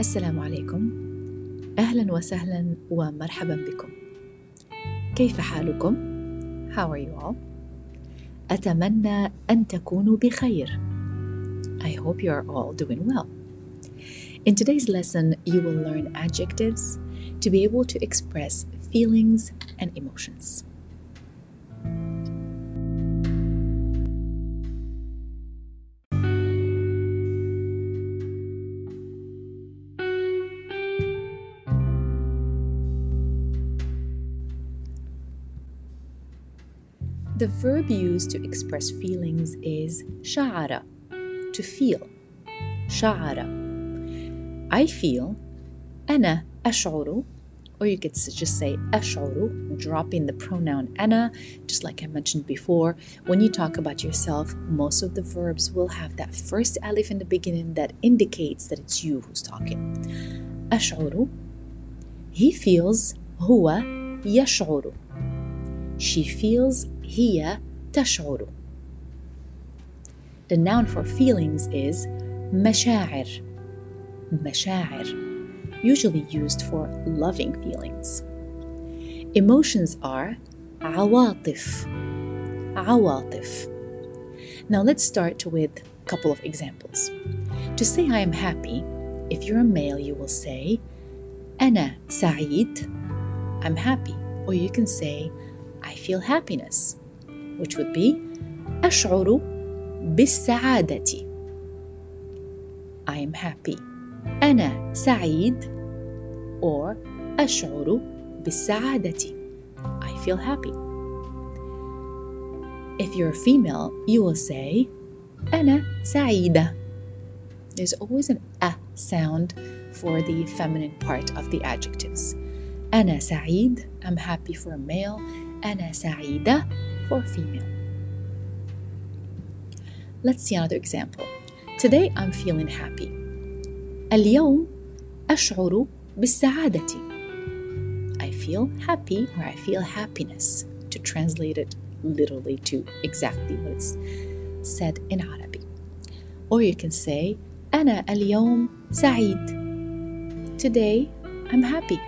السلام عليكم أهلا وسهلا ومرحبا بكم كيف حالكم؟ How are you all? أتمنى أن تكونوا بخير I hope you are all doing well. In today's lesson, you will learn adjectives to be able to express feelings and emotions. The verb used to express feelings is شعر, to feel. شعر. I feel أنا أشعر or you could just say أشعر, dropping the pronoun أنا, just like I mentioned before. When you talk about yourself, most of the verbs will have that first alif in the beginning that indicates that it's you who's talking. أشعر He feels هو يشعر She feels هي تشعر The noun for feelings is مشاعر مشاعر usually used for loving feelings. Emotions are عواطف عواطف Now let's start with a couple of examples. To say I am happy, if you're a male you will say أنا سعيد I'm happy or you can say I feel happiness which would be أشعر بالسعادة I am happy أنا سعيد or أشعر بالسعادة I feel happy If you're a female, you will say أنا سعيدة There's always an a sound for the feminine part of the adjectives. أنا سعيد I'm happy for a male أنا سعيدة for female. Let's see another example. Today I'm feeling happy. اليوم أشعر بالسعادة. I feel happy or I feel happiness to translate it literally to exactly what it's said in Arabic. Or you can say أنا اليوم سعيد. Today I'm happy.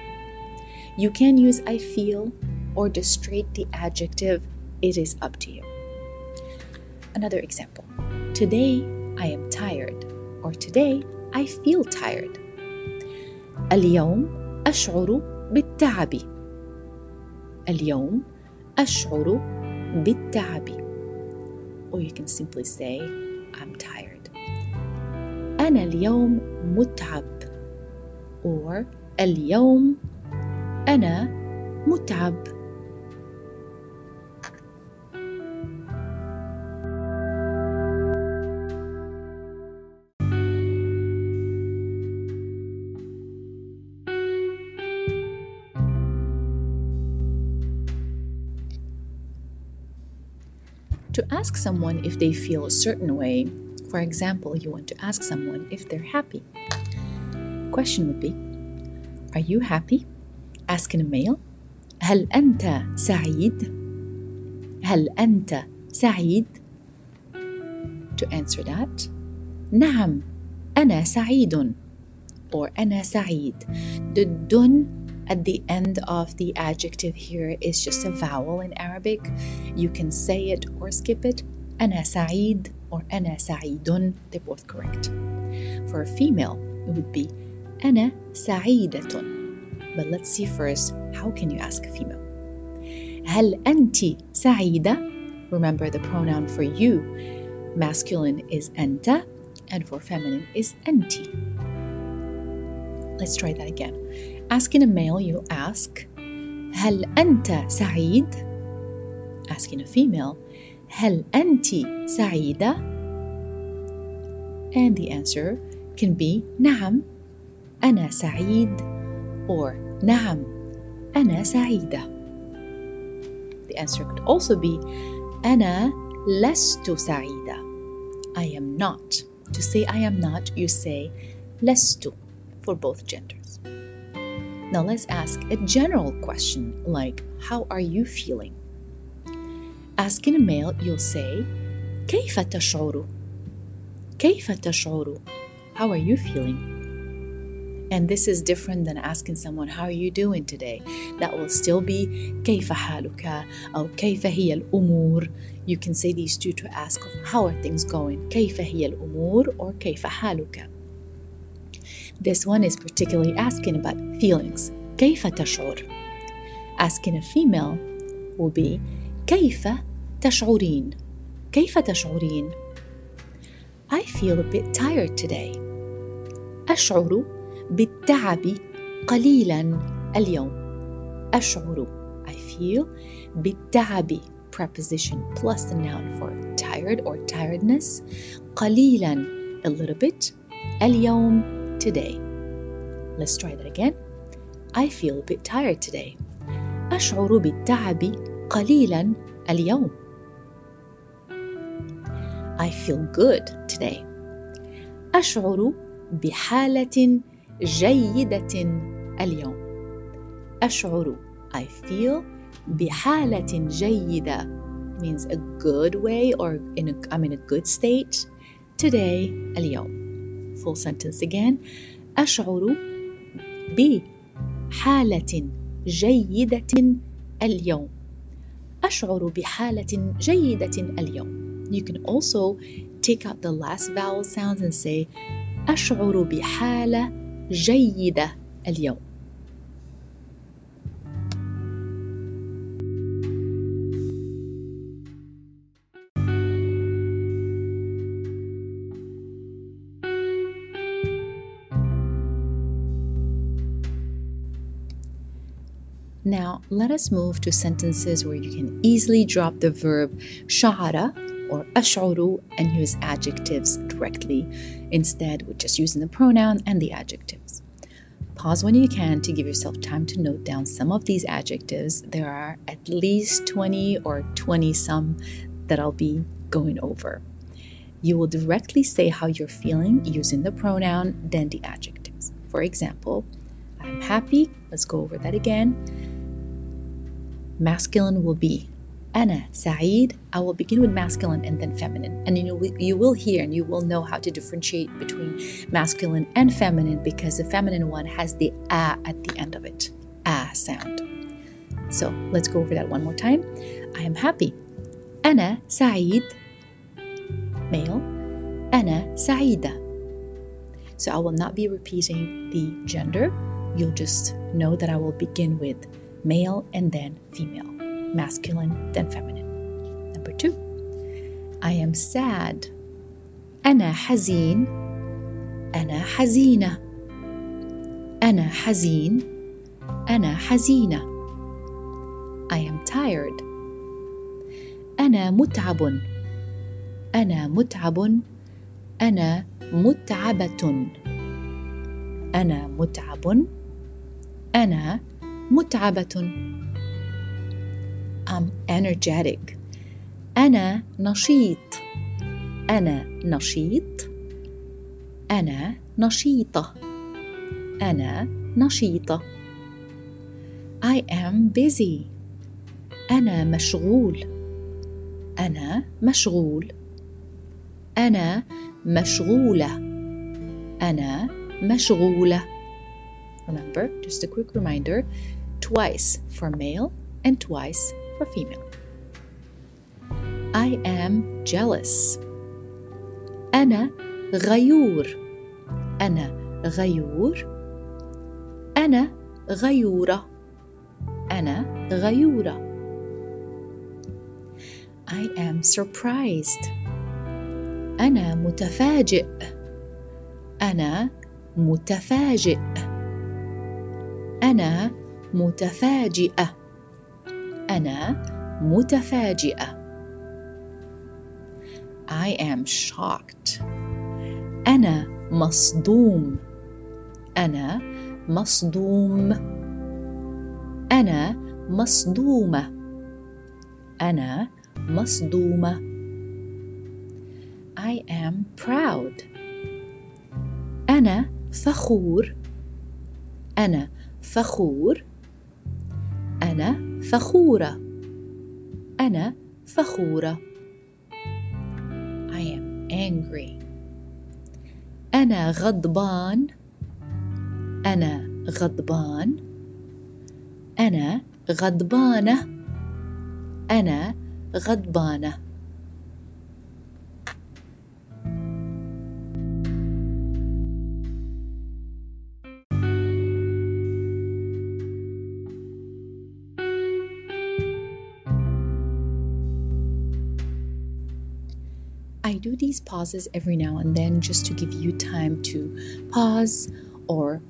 You can use I feel or just straight the adjective. It is up to you. Another example. Today I am tired or today I feel tired. اليوم أشعر بالتعب. اليوم أشعر بالتعب. Or you can simply say I'm tired. أنا اليوم متعب. Or اليوم أنا متعب. ask someone if they feel a certain way, for example, you want to ask someone if they're happy. Question would be Are you happy? Asking a male هل أنت سعيد؟ هل أنت سعيد؟ To answer that نعم أنا سعيد or أنا سعيد The dun at the end of the adjective here is just a vowel in Arabic. You can say it or skip it. أنا سعيد or أنا سعيد. They're both correct. For a female, it would be أنا سعيدة. But let's see first, how can you ask a female? هل أنت سعيدة? Remember the pronoun for you. Masculine is أنت and for feminine is أنتِ. Let's try that again. Asking a male, you ask, هل أنت سعيد? Asking a female, هل أنت سعيدة? And the answer can be نعم أنا سعيد or نعم أنا سعيدة. The answer could also be أنا لست سعيدة. I am not. To say I am not, you say لست for both genders. Now let's ask a general question like, How are you feeling? Asking a male, you'll say, كيف تشعر? كيف تشعر? How are you feeling? And this is different than asking someone, How are you doing today? That will still be كيف حالك أو كيف هي الأمور. You can say these two to ask, How are things going? كيف هي الأمور or كيف حالك? This one is particularly asking about feelings. كيف تشعر? Asking a female will be كيف تشعرين؟ كيف تشعرين؟ I feel a bit tired today. أشعر بالتعب قليلا اليوم. أشعر I feel بالتعب preposition plus the noun for tired or tiredness قليلا a little bit اليوم today. Let's try that again. I feel a bit tired today. أشعر بالتعب قليلا اليوم. I feel good today. أشعر بحالة جيدة اليوم. أشعر I feel بحالة جيدة means a good way or in a, I'm in a good state today اليوم. Full sentence again. أشعر بحالة جيدة اليوم. أشعر بحالة جيدة اليوم. You can also take out the last vowel sounds and say أشعر بحالة جيدة اليوم. Now, let us move to sentences where you can easily drop the verb shahara or ash'uru and use adjectives directly instead with just using the pronoun and the adjectives. Pause when you can to give yourself time to note down some of these adjectives. There are at least 20 or 20 some that I'll be going over. You will directly say how you're feeling using the pronoun, then the adjectives. For example, I'm happy. Let's go over that again masculine will be. Ana Saeed. I will begin with masculine and then feminine. And you, will, you will hear and you will know how to differentiate between masculine and feminine because the feminine one has the ah at the end of it. Ah sound. So let's go over that one more time. I am happy. Ana Saeed. Male. Ana Saida. So I will not be repeating the gender. You'll just know that I will begin with male and then female masculine then feminine. Number two, I am sad. أنا حزين. أنا حزينة. أنا حزين. أنا حزينة. I am tired. أنا متعب. أنا متعب. أنا متعبة. أنا متعب. أنا متعبة. I'm energetic. أنا نشيط. أنا نشيط. أنا نشيطة. أنا نشيطة. I am busy. أنا مشغول. أنا مشغول. أنا مشغولة. أنا مشغولة. Remember, just a quick reminder twice for male and twice for female. I am jealous. أنا غيور. أنا غيور. أنا غيورة. أنا غيورة. I am surprised. أنا متفاجئ. أنا متفاجئ. أنا متفاجئة. أنا متفاجئة. I am shocked. أنا مصدوم. أنا مصدوم. أنا مصدومة. أنا مصدومة. I am proud. أنا فخور. أنا فخور. أنا فخورة. أنا فخورة. I am angry. أنا غضبان. أنا غضبان أنا غضبانة أنا غضبانة I do these pauses every now and then just to give you time to pause or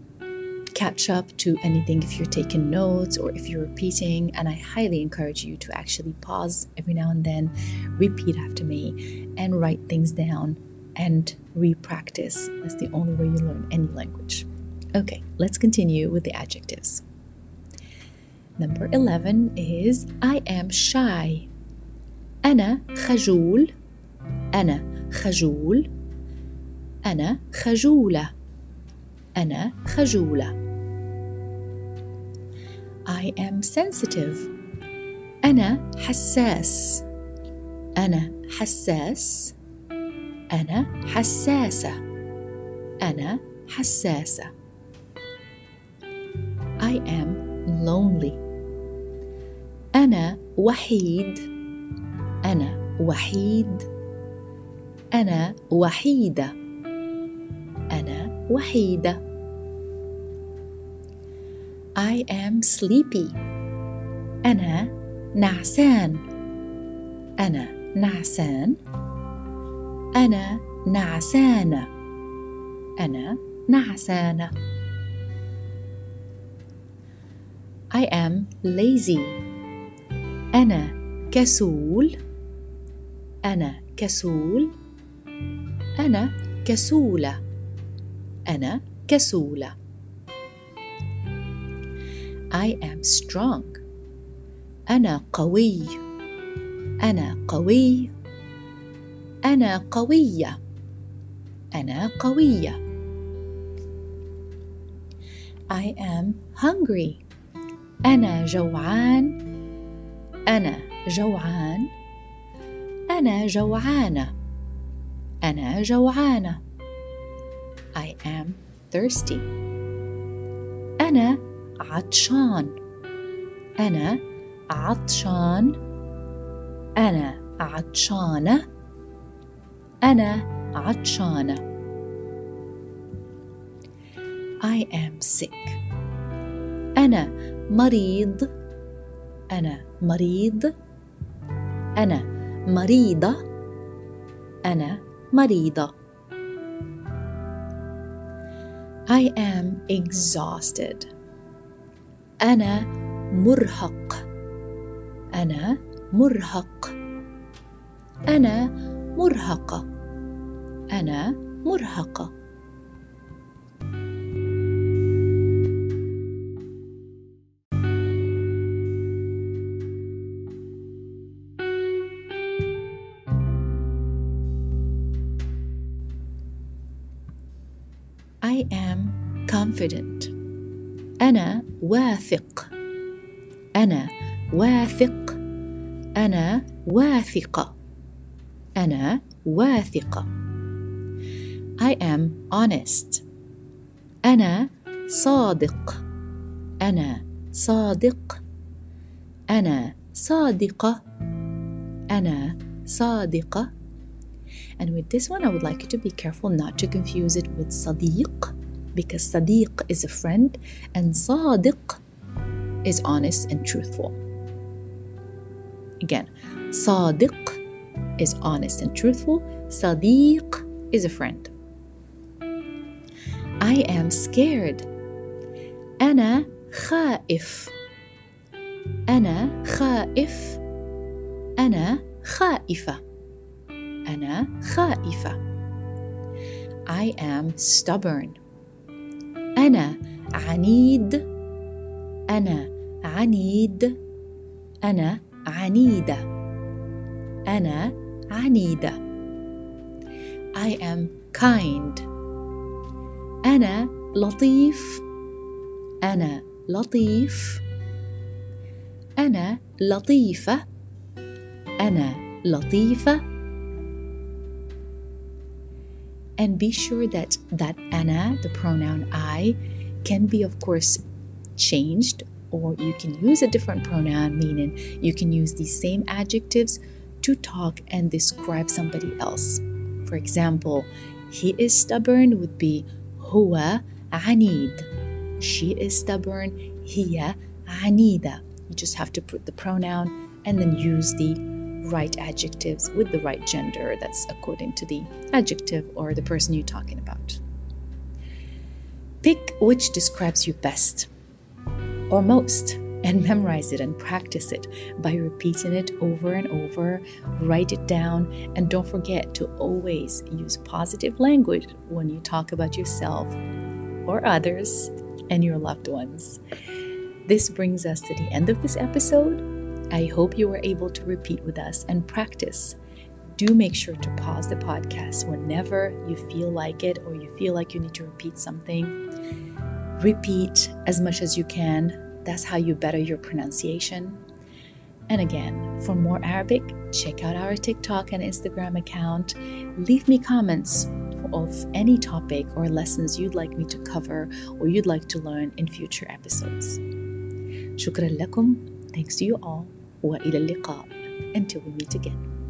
catch up to anything if you're taking notes or if you're repeating. And I highly encourage you to actually pause every now and then, repeat after me, and write things down and re-practice. That's the only way you learn any language. Okay, let's continue with the adjectives. Number 11 is I am shy. أنا خجول أنا خجول. أنا خجولة. أنا خجولة. I am sensitive. أنا حساس. أنا حساس. أنا حساسة. أنا حساسة. I am lonely. أنا وحيد. أنا وحيد. أنا وحيدة. أنا وحيدة. I am sleepy. أنا نعسان. أنا نعسان. أنا نعسانة. أنا نعسانة. I am lazy. أنا كسول. أنا كسول. أنا كسولة. أنا كسولة. I am strong. أنا قوي. أنا قوي. أنا قوية. أنا قوية. I am hungry. أنا جوعان. أنا جوعان. أنا جوعانة. أنا جوعانة. I am thirsty. أنا عطشان. أنا عطشان. أنا عطشانة. أنا عطشانة. I am sick. أنا مريض. أنا مريض. أنا مريضة. أنا مريضة. I am exhausted. أنا مرهق. أنا مرهق. أنا مرهقة. أنا مرهقة. confident أنا واثق أنا واثق أنا واثقة أنا واثقة I am honest أنا صادق أنا صادق أنا صادقة أنا صادقة And with this one, I would like you to be careful not to confuse it with Sadiq, because Sadiq is a friend and Sadiq is honest and truthful. Again, Sadiq is honest and truthful, Sadiq is a friend. I am scared. أنا خائف. أنا خائف. أنا خائفة. أنا خائفة. I am stubborn. أنا عنيد. أنا عنيد. أنا عنيدة. أنا عنيدة. I am kind. أنا لطيف. أنا لطيف. أنا لطيفة. أنا لطيفة. and be sure that that Anna, the pronoun I, can be, of course, changed or you can use a different pronoun, meaning you can use these same adjectives to talk and describe somebody else. For example, he is stubborn would be huwa anid. She is stubborn, hiya anida. You just have to put the pronoun and then use the right adjectives with the right gender that's according to the adjective or the person you're talking about. Pick which describes you best or most and memorize it and practice it by repeating it over and over. Write it down and don't forget to always use positive language when you talk about yourself or others and your loved ones. This brings us to the end of this episode. I hope you were able to repeat with us and practice. Do make sure to pause the podcast whenever you feel like it or you feel like you need to repeat something. Repeat as much as you can. That's how you better your pronunciation. And again, for more Arabic, check out our TikTok and Instagram account. Leave me comments of any topic or lessons you'd like me to cover or you'd like to learn in future episodes. Shukran lakum. Thanks to you all. وإلى اللقاء until we meet again.